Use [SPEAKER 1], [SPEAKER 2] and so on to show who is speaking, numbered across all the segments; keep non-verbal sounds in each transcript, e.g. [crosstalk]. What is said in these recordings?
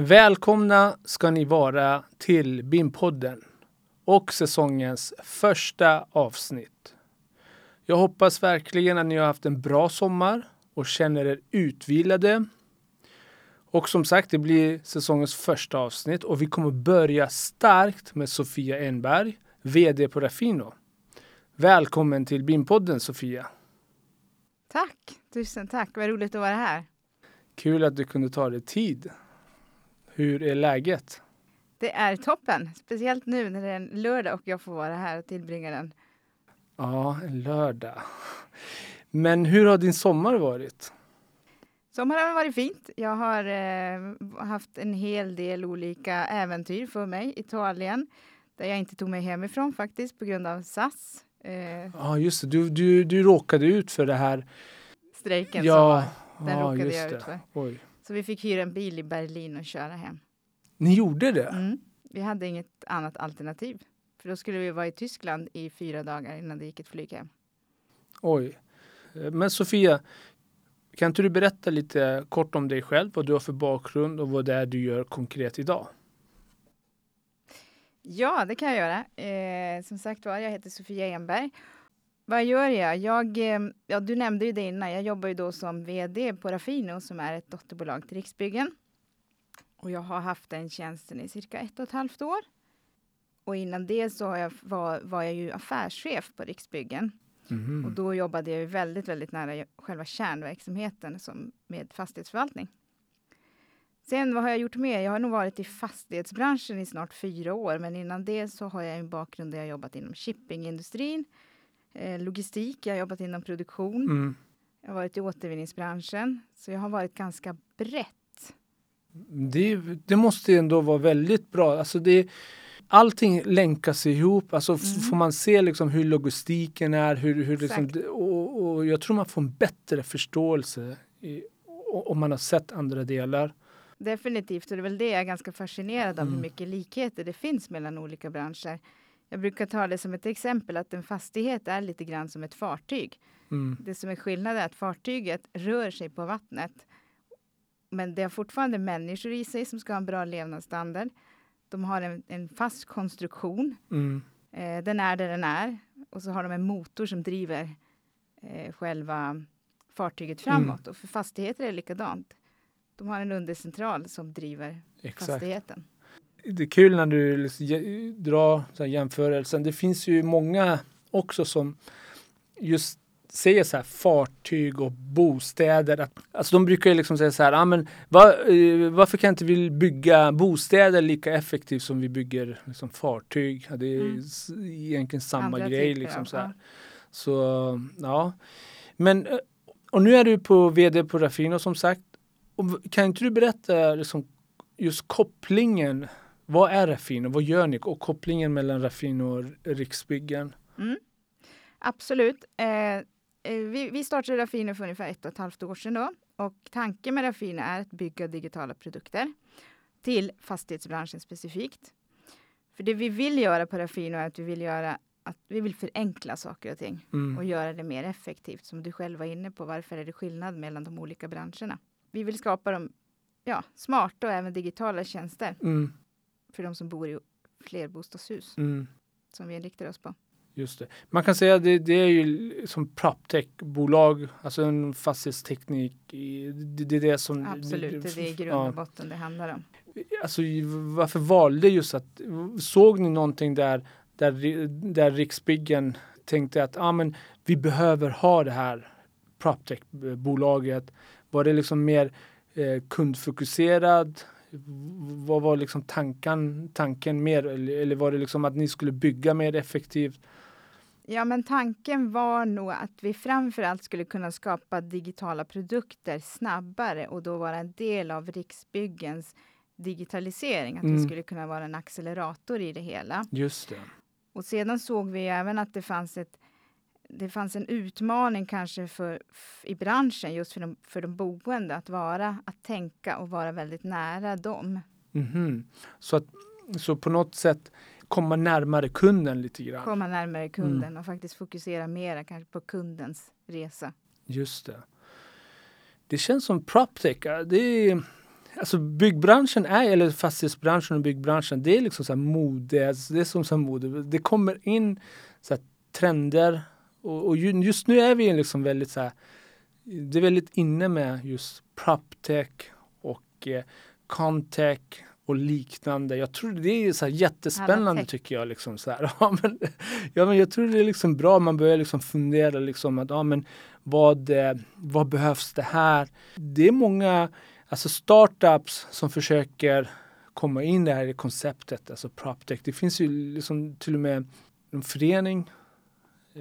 [SPEAKER 1] Välkomna ska ni vara till BIM-podden och säsongens första avsnitt. Jag hoppas verkligen att ni har haft en bra sommar och känner er utvilade. Och som sagt, det blir säsongens första avsnitt och vi kommer börja starkt med Sofia Enberg, VD på Rafino. Välkommen till BIM-podden Sofia.
[SPEAKER 2] Tack, tusen tack. Vad roligt att vara här.
[SPEAKER 1] Kul att du kunde ta dig tid. Hur är läget?
[SPEAKER 2] Det är toppen, speciellt nu när det är en lördag och jag får vara här och tillbringa den.
[SPEAKER 1] Ja, en lördag. Men hur har din sommar varit?
[SPEAKER 2] Sommaren har varit fint. Jag har eh, haft en hel del olika äventyr för mig. Italien, där jag inte tog mig hemifrån faktiskt på grund av SAS.
[SPEAKER 1] Eh, ja, just det. Du, du, du råkade ut för det här.
[SPEAKER 2] Strejken
[SPEAKER 1] ja,
[SPEAKER 2] som var. Den ja, råkade jag ut för. Oj. Så vi fick hyra en bil i Berlin och köra hem.
[SPEAKER 1] Ni gjorde det?
[SPEAKER 2] Mm. Vi hade inget annat alternativ. För då skulle vi vara i Tyskland i fyra dagar innan det gick ett flyg hem.
[SPEAKER 1] Oj. Men Sofia, kan inte du berätta lite kort om dig själv, vad du har för bakgrund och vad det är du gör konkret idag?
[SPEAKER 2] Ja, det kan jag göra. Eh, som sagt var, jag heter Sofia Enberg. Vad gör jag? jag eh, ja, du nämnde ju det innan. Jag jobbar ju då som VD på Rafino som är ett dotterbolag till Riksbyggen. Och jag har haft den tjänsten i cirka ett och ett halvt år. Och innan det så jag, var, var jag ju affärschef på Riksbyggen. Mm. Och då jobbade jag väldigt, väldigt nära själva kärnverksamheten som med fastighetsförvaltning. Sen vad har jag gjort mer? Jag har nog varit i fastighetsbranschen i snart fyra år, men innan det så har jag en bakgrund där jag jobbat inom shippingindustrin, logistik, jag har jobbat inom produktion, mm. jag har varit i återvinningsbranschen, så jag har varit ganska brett.
[SPEAKER 1] Det, det måste ändå vara väldigt bra. Alltså det, allting länkas ihop. Alltså mm. får man se liksom hur logistiken är, hur, hur liksom, och, och, jag tror man får en bättre förståelse i, om man har sett andra delar.
[SPEAKER 2] Definitivt, och det är väl det jag är ganska fascinerad av, mm. hur mycket likheter det finns mellan olika branscher. Jag brukar ta det som ett exempel att en fastighet är lite grann som ett fartyg. Mm. Det som är skillnaden är att fartyget rör sig på vattnet. Men det har fortfarande människor i sig som ska ha en bra levnadsstandard. De har en, en fast konstruktion. Mm. Eh, den är där den är. Och så har de en motor som driver eh, själva fartyget framåt. Mm. Och för fastigheter är det likadant. De har en undercentral som driver Exakt. fastigheten.
[SPEAKER 1] Det är kul när du liksom drar så jämförelsen. Det finns ju många också som just säger så här fartyg och bostäder. Alltså de brukar ju liksom säga så här, ah, men var, eh, varför kan inte vi bygga bostäder lika effektivt som vi bygger liksom, fartyg? Ja, det är mm. egentligen samma Andra grej. Liksom, så, här. så ja. Men, eh, och nu är du på vd på Rafino som sagt. Och kan inte du berätta liksom, just kopplingen? Vad är Rafino? Vad gör ni? Och kopplingen mellan Rafino och Riksbyggen? Mm.
[SPEAKER 2] Absolut. Eh, Eh, vi, vi startade Rafino för ungefär ett och ett halvt år sedan då. Och tanken med Rafino är att bygga digitala produkter till fastighetsbranschen specifikt. För det vi vill göra på Rafino är att vi vill göra att vi vill förenkla saker och ting mm. och göra det mer effektivt. Som du själv var inne på, varför är det skillnad mellan de olika branscherna? Vi vill skapa de ja, smarta och även digitala tjänster mm. För de som bor i flerbostadshus mm. som vi inriktar oss på.
[SPEAKER 1] Just det. Man kan säga att det, det är ju som proptech-bolag, alltså en fastighetsteknik. Det, det är det som...
[SPEAKER 2] Absolut, det, det är i grund och botten det handlar om.
[SPEAKER 1] Alltså varför valde just att, såg ni någonting där, där, där Riksbyggen tänkte att ah, men, vi behöver ha det här proptech-bolaget? Var det liksom mer eh, kundfokuserad? Vad var liksom tanken, tanken mer? Eller, var det liksom att ni skulle bygga mer effektivt?
[SPEAKER 2] Ja, men tanken var nog att vi framförallt skulle kunna skapa digitala produkter snabbare och då vara en del av Riksbyggens digitalisering. Att mm. vi skulle kunna vara en accelerator i det hela.
[SPEAKER 1] Just det.
[SPEAKER 2] Och sedan såg vi även att det fanns ett det fanns en utmaning kanske för, i branschen just för de, för de boende att vara, att tänka och vara väldigt nära dem.
[SPEAKER 1] Mm -hmm. Så, att, så på något sätt komma närmare kunden lite grann.
[SPEAKER 2] Komma närmare kunden mm. och faktiskt fokusera mera kanske på kundens resa.
[SPEAKER 1] Just det. Det känns som proptech. Det är, alltså byggbranschen är, eller fastighetsbranschen och byggbranschen, det är liksom så här mode, alltså det är som så mode. Det kommer in så trender och, och just nu är vi liksom väldigt så här, det är väldigt inne med just proptech och eh, contech och liknande. Jag tror det är så jättespännande tycker jag. Liksom så här. [laughs] Ja, men, ja, men jag tror det är liksom bra. Man börjar liksom fundera liksom att ja, men vad, eh, vad behövs det här? Det är många alltså startups som försöker komma in i det här konceptet, alltså proptech. Det finns ju liksom till och med en förening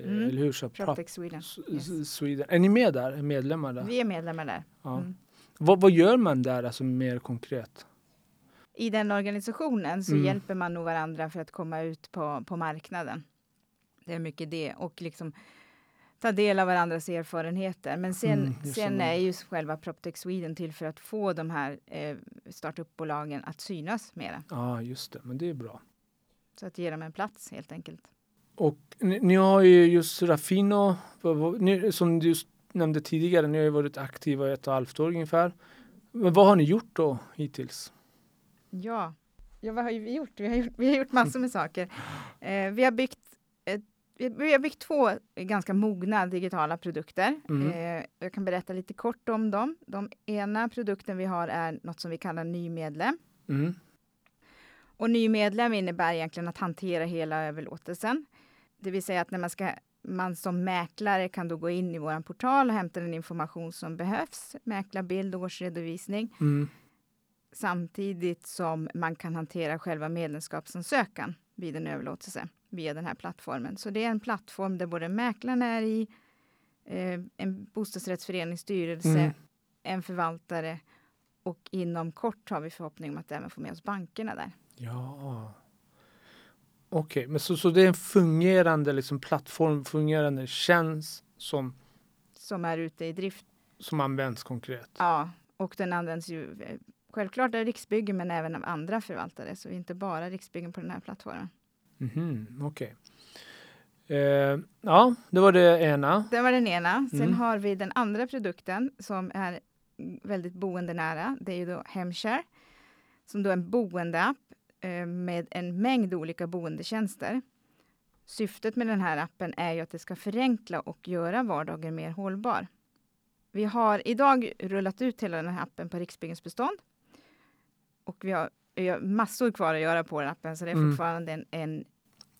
[SPEAKER 1] mm. Eller hur? Så,
[SPEAKER 2] Proptech Sweden.
[SPEAKER 1] Yes. Sweden. Är ni med där? Är medlemmar där?
[SPEAKER 2] Vi är medlemmar där. Ja. Mm.
[SPEAKER 1] Vad, vad gör man där alltså mer konkret?
[SPEAKER 2] I den organisationen så mm. hjälper man nog varandra för att komma ut på, på marknaden. Det är mycket det och liksom ta del av varandras erfarenheter. Men sen, mm, sen är ju själva Proptech Sweden till för att få de här eh, startupbolagen att synas mera.
[SPEAKER 1] Ja, just det. Men det är bra.
[SPEAKER 2] Så att ge dem en plats helt enkelt.
[SPEAKER 1] Och ni, ni har ju just Raffino, som du nämnde tidigare, ni har ju varit aktiva i ett och ett halvt år ungefär. Men vad har ni gjort då hittills?
[SPEAKER 2] Ja, ja vad har vi gjort? Vi har gjort, vi har gjort massor med saker. Eh, vi har byggt ett vi har byggt två ganska mogna digitala produkter. Mm. Eh, jag kan berätta lite kort om dem. De ena produkten vi har är något som vi kallar ny medlem. Mm. Och ny medlem innebär egentligen att hantera hela överlåtelsen. Det vill säga att när man ska man som mäklare kan då gå in i vår portal och hämta den information som behövs. Mäklarbild, årsredovisning. Mm. Samtidigt som man kan hantera själva medlemskapsansökan vid en överlåtelse via den här plattformen. Så det är en plattform där både mäklaren är i, eh, en bostadsrättsföreningsstyrelse, mm. en förvaltare och inom kort har vi förhoppning om att även få med oss bankerna där.
[SPEAKER 1] Ja. Okej, okay, men så, så det är en fungerande liksom, plattform, fungerande tjänst som
[SPEAKER 2] som är ute i drift.
[SPEAKER 1] Som används konkret?
[SPEAKER 2] Ja, och den används ju eh, självklart av Riksbyggen men även av andra förvaltare, så inte bara Riksbyggen på den här plattformen.
[SPEAKER 1] Mm, Okej. Okay. Eh, ja, det var det ena.
[SPEAKER 2] Det var den ena. Sen mm. har vi den andra produkten som är väldigt boendenära. Det är ju då Hemshare, som då är en boendeapp med en mängd olika boendetjänster. Syftet med den här appen är ju att det ska förenkla och göra vardagen mer hållbar. Vi har idag rullat ut hela den här appen på Riksbyggens bestånd. Och vi har massor kvar att göra på den appen, så det är mm. fortfarande en, en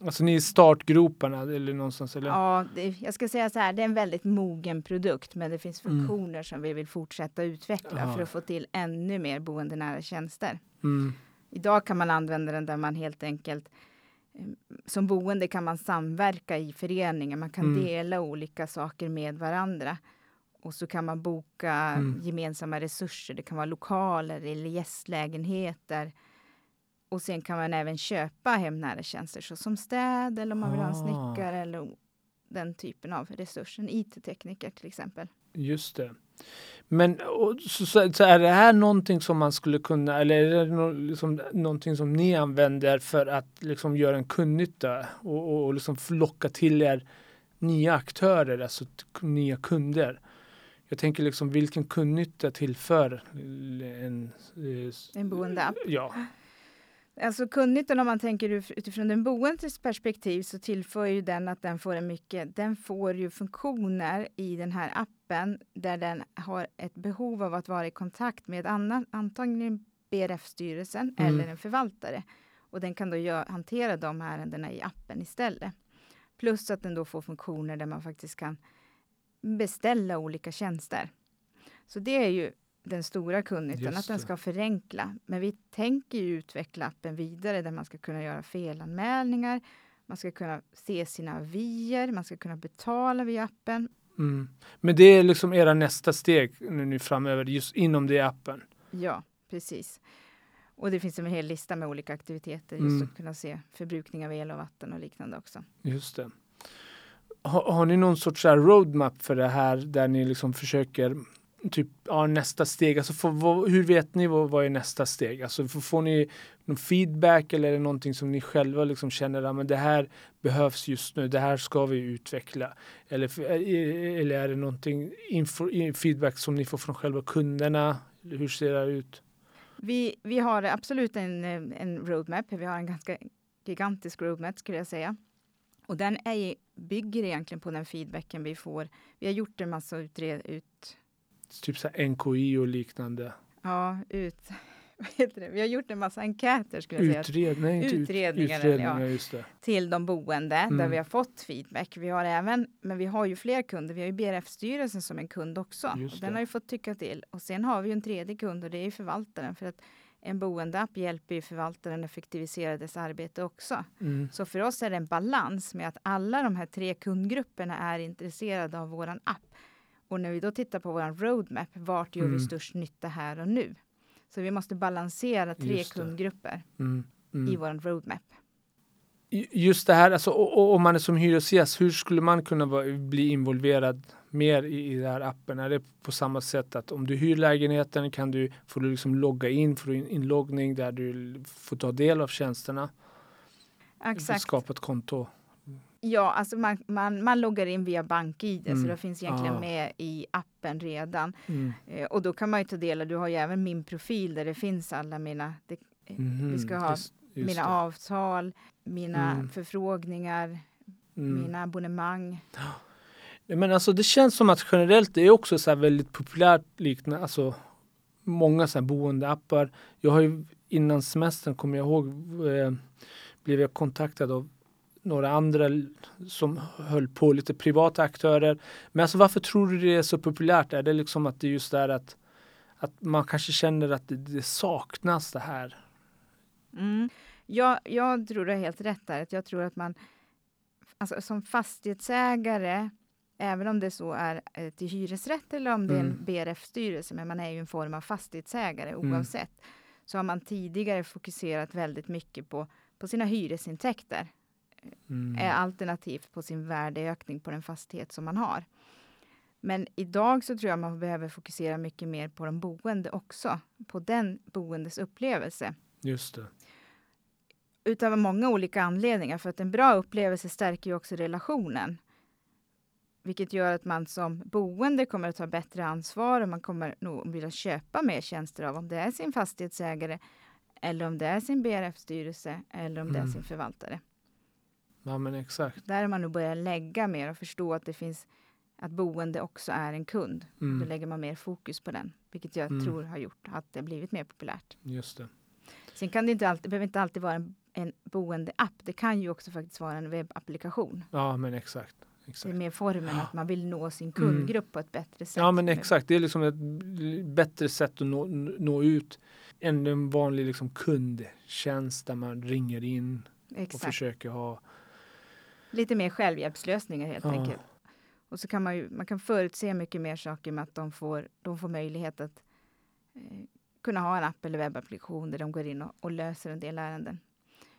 [SPEAKER 1] Alltså ni är i startgroparna eller någonstans? Eller?
[SPEAKER 2] Ja, det, jag ska säga så här, det är en väldigt mogen produkt, men det finns mm. funktioner mm. som vi vill fortsätta utveckla Aha. för att få till ännu mer boendenära tjänster. Mm. Idag kan man använda den där man helt enkelt eh, som boende kan man samverka i föreningen, man kan mm. dela olika saker med varandra. Och så kan man boka mm. gemensamma resurser, det kan vara lokaler eller gästlägenheter och sen kan man även köpa hemnära tjänster såsom städ eller om man vill ha en ah. snickare eller den typen av resurser. IT-tekniker till exempel.
[SPEAKER 1] Just det. Men så, så, så, är det här någonting som man skulle kunna, eller är det no, liksom, någonting som ni använder för att liksom göra en kundnytta och, och, och liksom locka till er nya aktörer, alltså nya kunder? Jag tänker liksom vilken kundnytta tillför en,
[SPEAKER 2] en boendeapp?
[SPEAKER 1] Ja.
[SPEAKER 2] Alltså kundnyttan om man tänker utifrån den boendes perspektiv så tillför ju den att den får en mycket, den får ju funktioner i den här appen där den har ett behov av att vara i kontakt med annan, antagligen BRF-styrelsen mm. eller en förvaltare. Och den kan då gör, hantera de ärendena i appen istället. Plus att den då får funktioner där man faktiskt kan beställa olika tjänster. Så det är ju den stora kundnyttan, att den ska förenkla. Men vi tänker utveckla appen vidare där man ska kunna göra felanmälningar, man ska kunna se sina avier, man ska kunna betala via appen.
[SPEAKER 1] Mm. Men det är liksom era nästa steg nu framöver, just inom det appen?
[SPEAKER 2] Ja, precis. Och det finns en hel lista med olika aktiviteter, just mm. att kunna se förbrukning av el och vatten och liknande också.
[SPEAKER 1] Just det. Har, har ni någon sorts roadmap för det här där ni liksom försöker typ ja, nästa steg? Alltså för, vad, hur vet ni vad, vad är nästa steg? Alltså för, får ni någon feedback eller är det någonting som ni själva liksom känner att det här behövs just nu, det här ska vi utveckla? Eller, eh, eh, eller är det någonting info, feedback som ni får från själva kunderna? Hur ser det ut?
[SPEAKER 2] Vi, vi har absolut en, eh, en roadmap. Vi har en ganska gigantisk roadmap skulle jag säga. Och den är, bygger egentligen på den feedbacken vi får. Vi har gjort en massa utred, ut...
[SPEAKER 1] Typ så NKI och liknande.
[SPEAKER 2] Ja, ut... [laughs] Vi har gjort en massa enkäter skulle jag
[SPEAKER 1] Utred,
[SPEAKER 2] säga.
[SPEAKER 1] Nej,
[SPEAKER 2] utredningar,
[SPEAKER 1] utredningar ja,
[SPEAKER 2] till de boende mm. där vi har fått feedback. Vi har även, men vi har ju fler kunder. Vi har ju BRF-styrelsen som en kund också. den har ju fått tycka till. Och sen har vi ju en tredje kund och det är förvaltaren. För att en boendeapp hjälper ju förvaltaren effektivisera dess arbete också. Mm. Så för oss är det en balans med att alla de här tre kundgrupperna är intresserade av våran app. Och när vi då tittar på våran roadmap, vart gör mm. vi störst nytta här och nu? Så vi måste balansera tre kundgrupper mm. Mm. i vår roadmap.
[SPEAKER 1] Just det här, alltså, om man är som hyresgäst, hur skulle man kunna bli involverad mer i, i den här appen? Är det på samma sätt att om du hyr lägenheten kan du, får du liksom logga in, får du inloggning där du får ta del av tjänsterna?
[SPEAKER 2] Exakt.
[SPEAKER 1] Skapa ett konto.
[SPEAKER 2] Ja, alltså man, man, man loggar in via BankID mm. så det finns egentligen ah. med i appen redan. Mm. Eh, och då kan man ju ta del av, du har ju även min profil där det finns alla mina, det, mm. vi ska ha just, just mina det. avtal, mina mm. förfrågningar, mm. mina abonnemang.
[SPEAKER 1] Men alltså det känns som att generellt det är också så väldigt populärt liknande, alltså många så här boendeappar. Jag har ju innan semestern kommer jag ihåg eh, blev jag kontaktad av några andra som höll på, lite privata aktörer. Men alltså varför tror du det är så populärt? Är det liksom att det just är att, att man kanske känner att det, det saknas det här?
[SPEAKER 2] Mm. Jag, jag tror du har helt rätt där. Jag tror att man alltså, som fastighetsägare Även om det så är eh, till hyresrätt eller om det är en mm. BRF-styrelse, men man är ju en form av fastighetsägare mm. oavsett, mm. så har man tidigare fokuserat väldigt mycket på, på sina hyresintäkter mm. alternativt på sin värdeökning på den fastighet som man har. Men idag så tror jag man behöver fokusera mycket mer på de boende också, på den boendes upplevelse.
[SPEAKER 1] Just det.
[SPEAKER 2] Utav många olika anledningar, för att en bra upplevelse stärker ju också relationen. Vilket gör att man som boende kommer att ta bättre ansvar och man kommer nog vilja köpa mer tjänster av om det är sin fastighetsägare eller om det är sin BRF-styrelse eller om mm. det är mm. sin förvaltare.
[SPEAKER 1] Ja, men exakt.
[SPEAKER 2] Där har man nog börjat lägga mer och förstå att det finns att boende också är en kund. Mm. Då lägger man mer fokus på den, vilket jag mm. tror har gjort att det blivit mer populärt.
[SPEAKER 1] Just det.
[SPEAKER 2] Sen kan det inte alltid, behöver inte alltid vara en, en boendeapp. Det kan ju också faktiskt vara en webbapplikation.
[SPEAKER 1] Ja, men exakt.
[SPEAKER 2] Exakt. Det är mer formen att man vill nå sin kundgrupp mm. på ett bättre sätt.
[SPEAKER 1] Ja men exakt, det är liksom ett bättre sätt att nå, nå ut än en vanlig liksom kundtjänst där man ringer in exakt. och försöker ha
[SPEAKER 2] Lite mer självhjälpslösningar helt ja. enkelt. Och så kan man ju, man kan förutse mycket mer saker med att de får, de får möjlighet att eh, kunna ha en app eller webbapplikation där de går in och, och löser en del ärenden.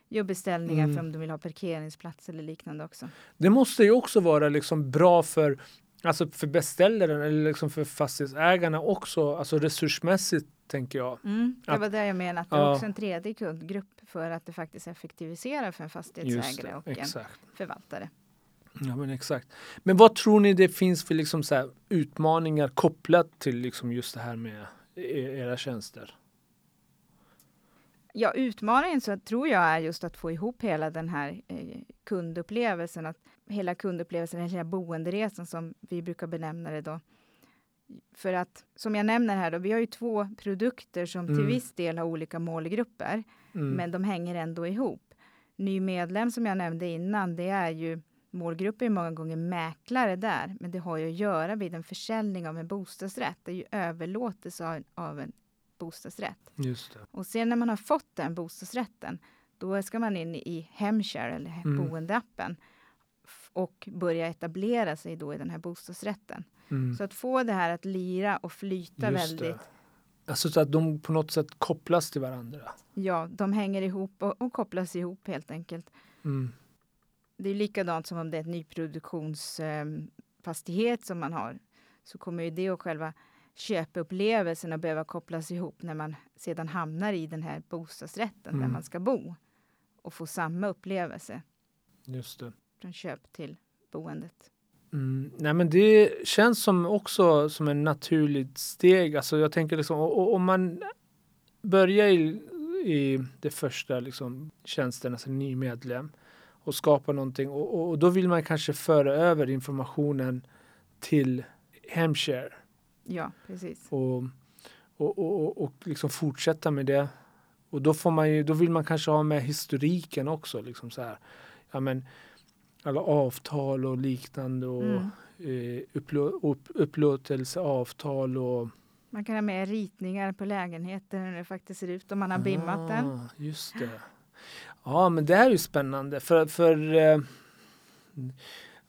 [SPEAKER 2] Gör beställningar mm. för om de vill ha parkeringsplats eller liknande också.
[SPEAKER 1] Det måste ju också vara liksom bra för Alltså för beställaren eller liksom för fastighetsägarna också, alltså resursmässigt tänker jag.
[SPEAKER 2] Mm, det var det jag menade, att det är också en tredje kundgrupp för att det faktiskt effektiviserar för en fastighetsägare det, och exakt. en förvaltare.
[SPEAKER 1] Ja men exakt. Men vad tror ni det finns för liksom så utmaningar kopplat till liksom just det här med e-, era tjänster?
[SPEAKER 2] Ja, utmaningen så tror jag är just att få ihop hela den här eh, kundupplevelsen, att hela kundupplevelsen, hela boenderesan som vi brukar benämna det då. För att som jag nämner här då, vi har ju två produkter som mm. till viss del har olika målgrupper, mm. men de hänger ändå ihop. Ny medlem som jag nämnde innan, det är ju målgruppen är många gånger mäklare där, men det har ju att göra vid en försäljning av en bostadsrätt. Det är ju överlåtelse av, av en bostadsrätt.
[SPEAKER 1] Just det.
[SPEAKER 2] Och sen när man har fått den bostadsrätten, då ska man in i Hemshare eller mm. boendeappen och börja etablera sig då i den här bostadsrätten. Mm. Så att få det här att lira och flyta Just väldigt. Det.
[SPEAKER 1] Alltså så att de på något sätt kopplas till varandra?
[SPEAKER 2] Ja, de hänger ihop och, och kopplas ihop helt enkelt. Mm. Det är likadant som om det är ett nyproduktionsfastighet eh, som man har. Så kommer ju det och själva köpupplevelsen att behöva kopplas ihop när man sedan hamnar i den här bostadsrätten mm. där man ska bo och få samma upplevelse.
[SPEAKER 1] Just det.
[SPEAKER 2] Från köp till boendet.
[SPEAKER 1] Mm, nej men det känns som också som ett naturligt steg. Alltså jag tänker liksom om man börjar i, i det första liksom, tjänsten, alltså ny medlem och skapa någonting och, och, och, då vill man kanske föra över informationen till Hemshare.
[SPEAKER 2] Ja, precis.
[SPEAKER 1] Och, och, och, och liksom fortsätta med det. Och då, får man ju, då vill man kanske ha med historiken också. Liksom så här. Ja, men, alla avtal och liknande och mm. eh, upplå, upp, upplåtelseavtal och
[SPEAKER 2] man kan ha med ritningar på lägenheten hur det faktiskt ser ut om man har bimmat den.
[SPEAKER 1] Ah, just det. Ja, men det här är ju spännande för, för eh,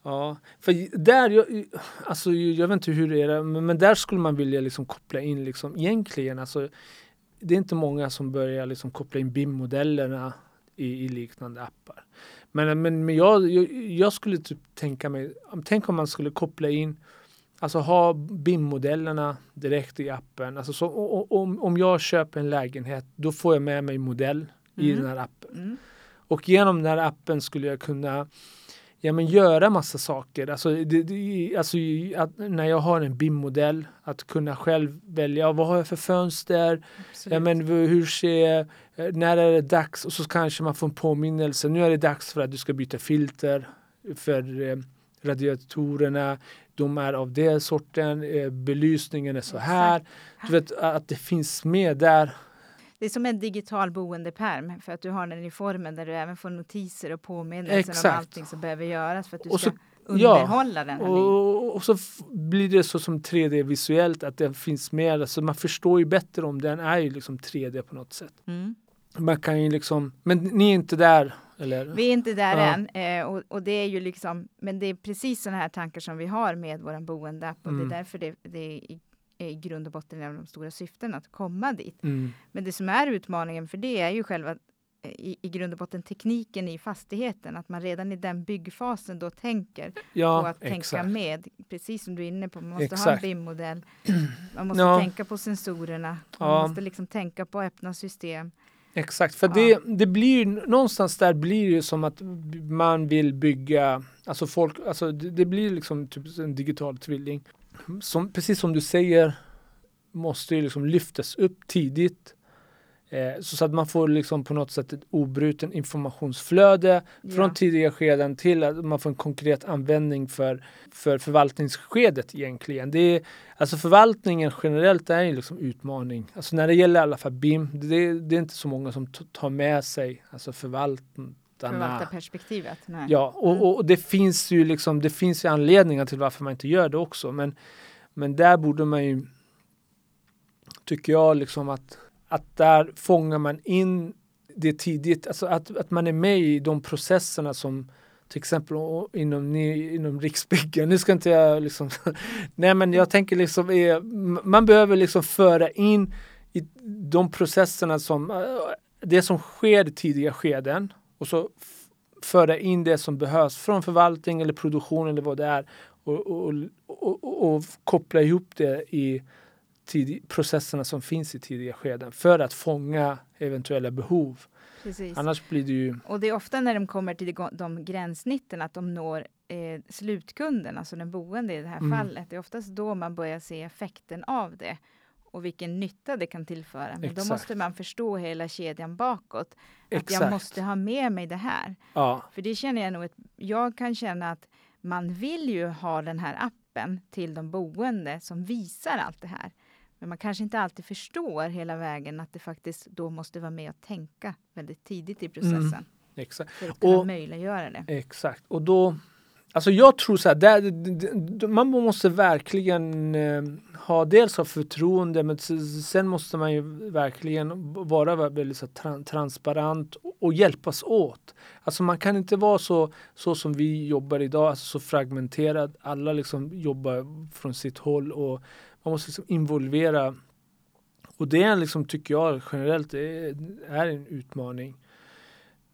[SPEAKER 1] Ja, för där, jag, alltså jag vet inte hur det är, men där skulle man vilja liksom koppla in liksom egentligen, alltså det är inte många som börjar liksom koppla in BIM-modellerna i, i, liknande appar. Men, men, men jag, jag, jag, skulle typ tänka mig, tänk om man skulle koppla in, alltså ha BIM-modellerna direkt i appen. Alltså så, om, om jag köper en lägenhet, då får jag med mig modell i mm. den här appen. Mm. Och genom den här appen skulle jag kunna ja, men göra massa saker. Alltså, det, det, alltså att, när jag har en BIM-modell, att kunna själv välja vad har jag för fönster, ja, men hur ser, när är det dags och så kanske man får en påminnelse. Nu är det dags för att du ska byta filter för eh, radiatorerna. De är av den sorten, eh, belysningen är så här. Du vet att det finns med där
[SPEAKER 2] det är som en digital boendeperm för att du har den i formen där du även får notiser och påminnelser om allting som behöver göras för att du och ska så, underhålla ja, den.
[SPEAKER 1] Och, och, så blir det så som 3D visuellt att det finns med. Alltså man förstår ju bättre om den är ju liksom 3D på något sätt. Mm. Man kan ju liksom, men ni är inte där eller?
[SPEAKER 2] Vi är inte där ja. än eh, och, och, det är ju liksom, men det är precis sådana här tankar som vi har med vår boendeapp och mm. det är därför det, det är i grund och botten är de stora syften att komma dit. Mm. Men det som är utmaningen för det är ju själva eh, i, i grund och botten tekniken i fastigheten, att man redan i den byggfasen då tänker ja, på att exakt. tänka med, precis som du är inne på, man måste exakt. ha en BIM-modell, [clears throat] man måste ja. tänka på sensorerna, man ja. måste liksom tänka på öppna system.
[SPEAKER 1] Exakt, för det, det blir någonstans där blir det som att man vill bygga, alltså folk, alltså det, det blir liksom typ en digital tvilling som, precis som du säger, måste ju liksom lyftas upp tidigt. Eh, så att man får liksom på något sätt ett obruten informationsflöde ja. från tidiga skeden till att man får en konkret användning för, för förvaltningsskedet egentligen. Det är, alltså förvaltningen generellt är en liksom utmaning. Alltså när det gäller i alla fall BIM, det, det är inte så många som tar med sig alltså förvaltning
[SPEAKER 2] Förvaltarperspektivet?
[SPEAKER 1] Nej. Ja, och, mm. och, det finns ju liksom, det finns ju anledningar till varför man inte gör det också. Men, men där borde man ju, tycker jag, liksom att, att där fångar man in det tidigt, alltså att, att man är med i de processerna som till exempel inom, inom Riksbyggen. Nu ska inte jag liksom... [laughs] nej men jag tänker liksom, man behöver liksom föra in i de processerna som, det som sker i tidiga skeden och så föra in det som behövs från förvaltning eller produktion eller vad det är och, och, och, och koppla ihop det i tidig, processerna som finns i tidiga skeden för att fånga eventuella behov. Precis. Annars blir det ju...
[SPEAKER 2] Och det är ofta när de kommer till de gränssnitten att de når eh, slutkunden, alltså den boende i det här mm. fallet. Det är oftast då man börjar se effekten av det och vilken nytta det kan tillföra. Men Exakt. då måste man förstå hela kedjan bakåt. Att jag måste ha med mig det här. Ja. För det känner jag nog, att jag kan känna att man vill ju ha den här appen till de boende som visar allt det här. Men man kanske inte alltid förstår hela vägen att det faktiskt då måste vara med och tänka väldigt tidigt i processen. Mm.
[SPEAKER 1] Exakt.
[SPEAKER 2] För att kunna och, möjliggöra det.
[SPEAKER 1] Exakt. Och då Alltså jag tror så här, där, man måste verkligen eh, ha dels ha förtroende men sen måste man ju verkligen vara väldigt så tra transparent och, och hjälpas åt. Alltså man kan inte vara så, så som vi jobbar idag, alltså så fragmenterad. Alla liksom jobbar från sitt håll och man måste liksom involvera. Och det liksom, tycker jag generellt är, är en utmaning.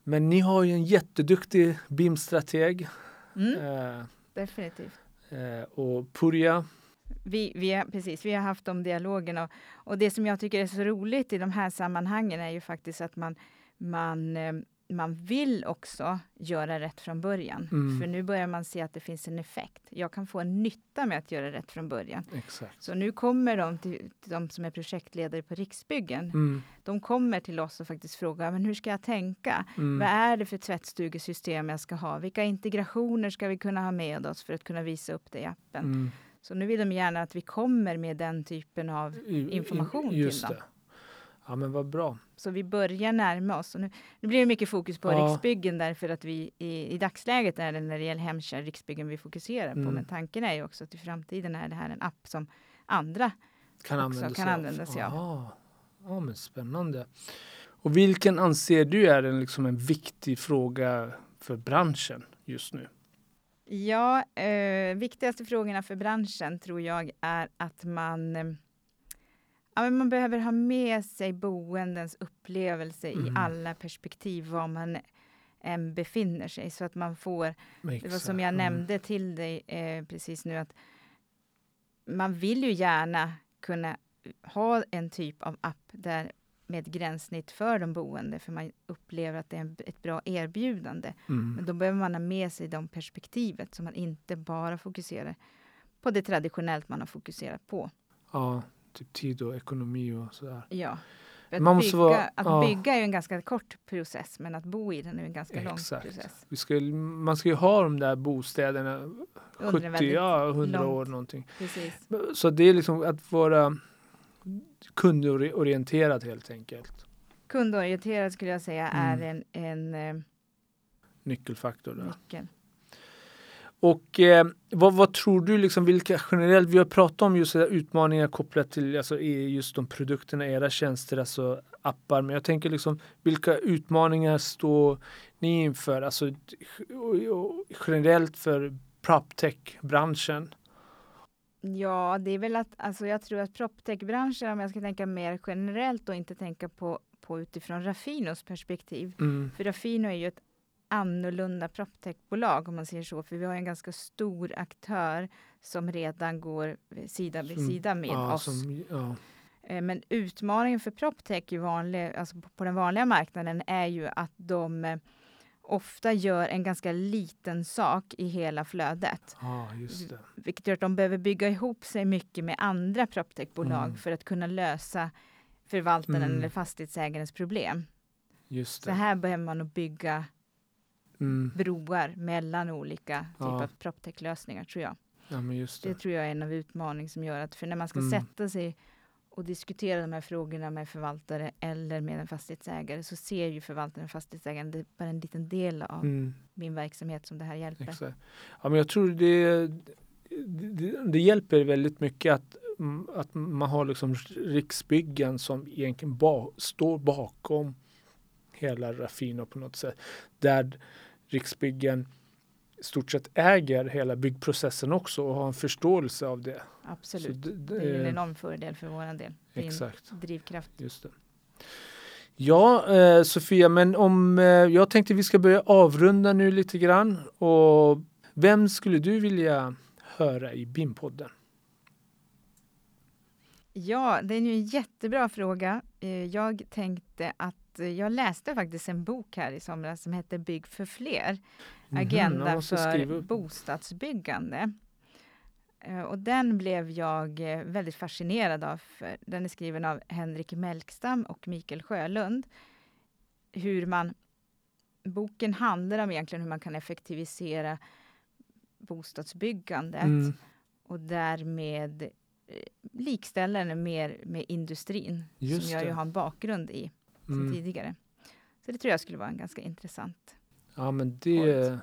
[SPEAKER 1] Men ni har ju en jätteduktig BIM-strateg
[SPEAKER 2] Mm. Eh, Definitivt.
[SPEAKER 1] Eh, och Purja.
[SPEAKER 2] Vi, vi, har, precis, vi har haft de dialogerna. Och, och det som jag tycker är så roligt i de här sammanhangen är ju faktiskt att man, man eh, man vill också göra rätt från början.
[SPEAKER 1] Mm.
[SPEAKER 2] För nu börjar man se att det finns en effekt. Jag kan få en nytta med att göra rätt från början.
[SPEAKER 1] Exakt.
[SPEAKER 2] Så nu kommer de, till, till de som är projektledare på Riksbyggen.
[SPEAKER 1] Mm.
[SPEAKER 2] De kommer till oss och faktiskt frågar, men hur ska jag tänka?
[SPEAKER 1] Mm.
[SPEAKER 2] Vad är det för tvättstugesystem jag ska ha? Vilka integrationer ska vi kunna ha med oss för att kunna visa upp det i appen?
[SPEAKER 1] Mm.
[SPEAKER 2] Så nu vill de gärna att vi kommer med den typen av information
[SPEAKER 1] just
[SPEAKER 2] till dem.
[SPEAKER 1] det. Ja men vad bra.
[SPEAKER 2] Så vi börjar närma oss. Och nu, nu blir det mycket fokus på
[SPEAKER 1] Ja.
[SPEAKER 2] Riksbyggen därför att vi i, i dagsläget är det när det gäller hemtjänst Riksbyggen vi fokuserar på.
[SPEAKER 1] Mm.
[SPEAKER 2] Men tanken är ju också att i framtiden är det här en app som andra
[SPEAKER 1] Kan använda
[SPEAKER 2] kan använda sig av.
[SPEAKER 1] Aha. Ja men spännande. Och vilken anser du är en, liksom en viktig fråga för branschen just nu?
[SPEAKER 2] Ja, eh, viktigaste frågorna för branschen tror jag är att man eh, Ja, men man behöver ha med sig boendens upplevelse
[SPEAKER 1] Mm.
[SPEAKER 2] i alla perspektiv var man än befinner sig så att man får Det var som jag
[SPEAKER 1] Mm.
[SPEAKER 2] nämnde till dig eh, precis nu att man vill ju gärna kunna ha en typ av app där med ett gränssnitt för de boende för man upplever att det är ett bra erbjudande.
[SPEAKER 1] Mm.
[SPEAKER 2] Men då behöver man ha med sig de perspektivet så man inte bara fokuserar på det traditionellt man har fokuserat på.
[SPEAKER 1] Ja, typ tid och ekonomi och sådär.
[SPEAKER 2] Ja. För
[SPEAKER 1] Man
[SPEAKER 2] Att,
[SPEAKER 1] måste
[SPEAKER 2] bygga,
[SPEAKER 1] vara-
[SPEAKER 2] att
[SPEAKER 1] ja.
[SPEAKER 2] bygga är ju en ganska kort process men att bo i den är en ganska lång
[SPEAKER 1] Exakt.
[SPEAKER 2] process.
[SPEAKER 1] Vi ska, man ska ju ha de där bostäderna
[SPEAKER 2] Under en
[SPEAKER 1] 70,
[SPEAKER 2] väldigt
[SPEAKER 1] ja 100
[SPEAKER 2] långt-
[SPEAKER 1] år någonting.
[SPEAKER 2] Precis.
[SPEAKER 1] Så det är liksom att vara kundorienterad helt enkelt.
[SPEAKER 2] Kundorienterad skulle jag säga är
[SPEAKER 1] Mm.
[SPEAKER 2] en, en eh,
[SPEAKER 1] Nyckelfaktor där.
[SPEAKER 2] nyckel.
[SPEAKER 1] Och eh, vad, vad tror du, liksom, vilka generellt, vi har pratat om just utmaningar kopplat till alltså, just de produkterna, era tjänster, alltså appar, men jag tänker liksom vilka utmaningar står ni inför, alltså generellt för proptech-branschen?
[SPEAKER 2] Ja, det är väl att alltså jag tror att proptech-branschen, om jag ska tänka mer generellt och inte tänka på, på utifrån Raffinos perspektiv.
[SPEAKER 1] Mm.
[SPEAKER 2] För Raffino är ju ett annorlunda proptech-bolag om man säger så, för vi har en ganska stor aktör som redan går sida vid
[SPEAKER 1] Som-
[SPEAKER 2] sida med
[SPEAKER 1] ja,
[SPEAKER 2] oss.
[SPEAKER 1] som, ja.
[SPEAKER 2] Eh, Men utmaningen för proptech i vanlig, alltså på- den vanliga marknaden är ju att de eh, ofta gör en ganska liten sak i hela flödet.
[SPEAKER 1] det.
[SPEAKER 2] Vilket gör att de behöver bygga ihop sig mycket med andra proptechbolag
[SPEAKER 1] Mm.
[SPEAKER 2] för att kunna lösa förvaltaren
[SPEAKER 1] Mm.
[SPEAKER 2] eller fastighetsägarens problem.
[SPEAKER 1] Just
[SPEAKER 2] Så
[SPEAKER 1] det.
[SPEAKER 2] här behöver man bygga
[SPEAKER 1] Mm.
[SPEAKER 2] broar mellan olika typer
[SPEAKER 1] Ja.
[SPEAKER 2] av proptech-lösningar tror jag.
[SPEAKER 1] Ja,
[SPEAKER 2] Det
[SPEAKER 1] det.
[SPEAKER 2] tror jag är en av utmaningarna som gör att för när man ska
[SPEAKER 1] Mm.
[SPEAKER 2] sätta sig och diskutera de här frågorna med förvaltare eller med en fastighetsägare så ser ju förvaltaren och fastighetsägaren det är bara en liten del av
[SPEAKER 1] Mm.
[SPEAKER 2] min verksamhet som det här hjälper.
[SPEAKER 1] Exakt. Ja, men jag tror det, det, det hjälper väldigt mycket att, att man har liksom Riksbyggen som egentligen ba, står bakom hela Raffino på något sätt. Där Riksbyggen i stort sett äger hela byggprocessen också och har en förståelse av det.
[SPEAKER 2] Absolut.
[SPEAKER 1] Så det,
[SPEAKER 2] Det är en
[SPEAKER 1] det,
[SPEAKER 2] enorm fördel för vår del. Det
[SPEAKER 1] exakt.
[SPEAKER 2] drivkraft.
[SPEAKER 1] Just det. Ja, eh, Sofia, men om eh, jag tänkte vi ska börja avrunda nu lite grann. Och vem skulle du vilja höra i BIM-podden?
[SPEAKER 2] Ja, det är ju en jättebra fråga. Eh, Jag tänkte att eh, jag läste faktiskt en bok här i somras som heter Bygg för fler.
[SPEAKER 1] Mhm,
[SPEAKER 2] Agenda
[SPEAKER 1] skriva
[SPEAKER 2] för bostadsbyggande. Eh, Och den blev jag väldigt fascinerad av. För den är skriven av Henrik Melkstam och Mikael Sjölund. Hur man... Boken handlar om egentligen hur man kan effektivisera bostadsbyggandet
[SPEAKER 1] Mm,
[SPEAKER 2] och därmed eh, likställa den mer med industrin
[SPEAKER 1] Just
[SPEAKER 2] som jag ju
[SPEAKER 1] det.
[SPEAKER 2] har en bakgrund i sedan
[SPEAKER 1] mm.
[SPEAKER 2] tidigare. Så det tror jag skulle vara en ganska intressant.
[SPEAKER 1] Ja, men det...
[SPEAKER 2] Coolt.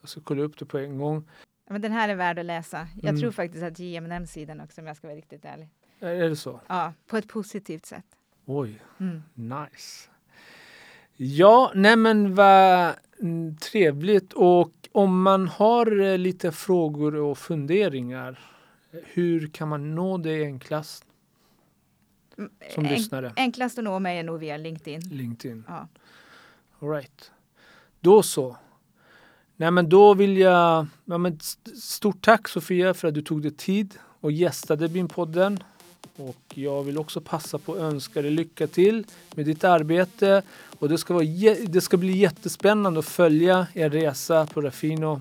[SPEAKER 1] Jag ska kolla upp det på en gång.
[SPEAKER 2] Ja, men den här är värd att läsa. Jag
[SPEAKER 1] Mm.
[SPEAKER 2] tror faktiskt att JM nämns sidan också om jag ska vara riktigt ärlig.
[SPEAKER 1] Är det så?
[SPEAKER 2] Ja, på ett positivt sätt.
[SPEAKER 1] Oj,
[SPEAKER 2] Mm.
[SPEAKER 1] nice. Ja, nej men vad mm, trevligt. Och om man har eh, lite frågor och funderingar, hur kan man nå det enklast
[SPEAKER 2] Mm,
[SPEAKER 1] som
[SPEAKER 2] en-
[SPEAKER 1] lyssnare?
[SPEAKER 2] Enklast att nå mig är nog via LinkedIn.
[SPEAKER 1] LinkedIn.
[SPEAKER 2] Ja.
[SPEAKER 1] All right. Då så. Nej men då vill jag, ja, men st- stort tack Sofia för att du tog dig tid och gästade BIM-podden. Och jag vill också passa på att önska dig lycka till med ditt arbete. Och det ska, vara, det ska bli jättespännande att följa er resa på Rafino.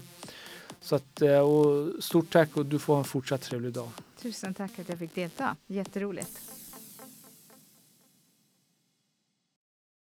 [SPEAKER 1] Så att, eh, och stort tack och du får ha en fortsatt trevlig dag.
[SPEAKER 2] Tusen tack att jag fick delta. Jätteroligt.